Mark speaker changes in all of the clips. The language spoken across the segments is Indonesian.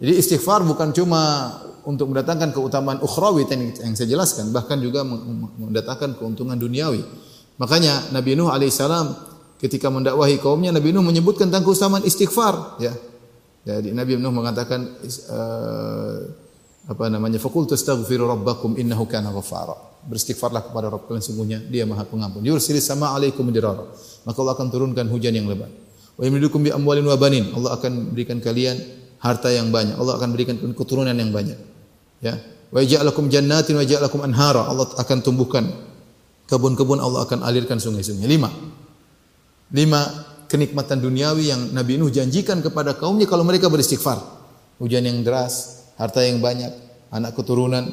Speaker 1: Jadi istighfar bukan cuma untuk mendatangkan keutamaan ukhrawi yang saya jelaskan, bahkan juga mendatangkan keuntungan duniawi. Makanya Nabi Nuh alaihissalam ketika mendakwahi kaumnya, Nabi Nuh menyebutkan tentang keutamaan istighfar. Ya, jadi Nabi Nuh mengatakan uh, apa namanya? Fakul tastaghfiru rabbakum innahu kana ghafara. Beristighfarlah kepada Rabb kalian sungguhnya Dia Maha Pengampun. Yursilis sama alaikum dirara. Maka Allah akan turunkan hujan yang lebat. Wa yamdidukum bi amwalin wa banin. Allah akan berikan kalian harta yang banyak. Allah akan berikan keturunan yang banyak. Ya. Wa ja'alakum jannatin wa ja'alakum anhara. Allah akan tumbuhkan kebun-kebun, Allah akan alirkan sungai-sungai. Lima. Lima kenikmatan duniawi yang Nabi Nuh janjikan kepada kaumnya kalau mereka beristighfar. Hujan yang deras, harta yang banyak, anak keturunan,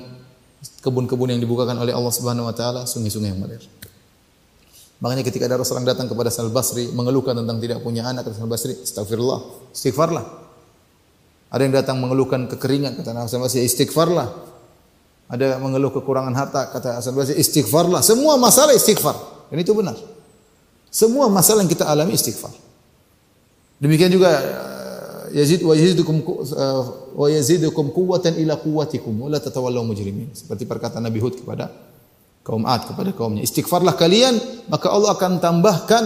Speaker 1: kebun-kebun yang dibukakan oleh Allah Subhanahu wa taala, sungai-sungai yang mengalir. Makanya ketika ada orang datang kepada Sal Basri mengeluhkan tentang tidak punya anak, Sal Basri, astagfirullah, istighfarlah. Ada yang datang mengeluhkan kekeringan, kata Sal Basri, istighfarlah. Ada mengeluh kekurangan harta, kata Sal Basri, istighfarlah. Semua masalah istighfar. Dan itu benar. Semua masalah yang kita alami istighfar. Demikian juga eh, yazid wa yazidukum eh, wa yazidukum quwwatan ila quwwatikum wa la tatawallaw mujrimin. Seperti perkataan Nabi Hud kepada kaum Ad kepada kaumnya. Istighfarlah kalian maka Allah akan tambahkan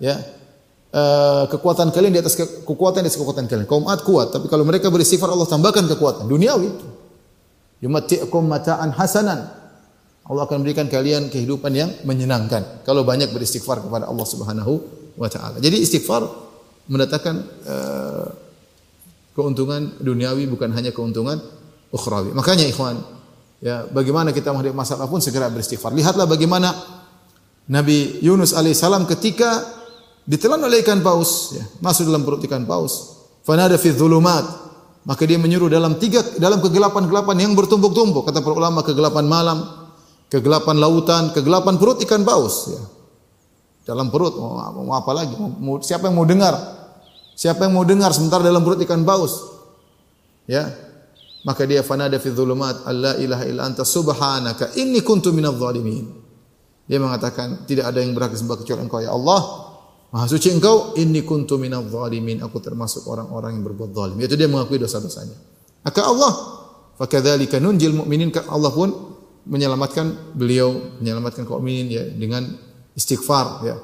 Speaker 1: ya uh, kekuatan kalian di atas ke, kekuatan di atas kekuatan kalian. Kaum Ad kuat, tapi kalau mereka beristighfar Allah tambahkan kekuatan duniawi. Yumatti'ukum mata'an hasanan Allah akan berikan kalian kehidupan yang menyenangkan kalau banyak beristighfar kepada Allah Subhanahu wa taala. Jadi istighfar mendatangkan uh, keuntungan duniawi bukan hanya keuntungan ukhrawi. Makanya ikhwan, ya bagaimana kita menghadapi masalah pun segera beristighfar. Lihatlah bagaimana Nabi Yunus alaihissalam ketika ditelan oleh ikan paus, ya, masuk dalam perut ikan paus. Fanada fi dhulumat. Maka dia menyuruh dalam tiga dalam kegelapan-kegelapan yang bertumpuk-tumpuk. Kata para ulama kegelapan malam, kegelapan lautan, kegelapan perut ikan paus. Ya. Dalam perut, mau, mau apa lagi? Mau, siapa yang mau dengar? Siapa yang mau dengar sementara dalam perut ikan paus? Ya, maka dia fanada fi dhulumat alla ilaha illa anta subhanaka inni kuntu minadh. Dia mengatakan tidak ada yang berhak disembah kecuali Engkau ya Allah. Maha suci Engkau inni kuntu minadh dhalimin. Aku termasuk orang-orang yang berbuat zalim. Yaitu dia mengakui dosa-dosanya. Maka Allah fakadzalika nunjil mu'minin Allah pun menyelamatkan beliau, menyelamatkan kaum mukminin ya dengan istighfar ya.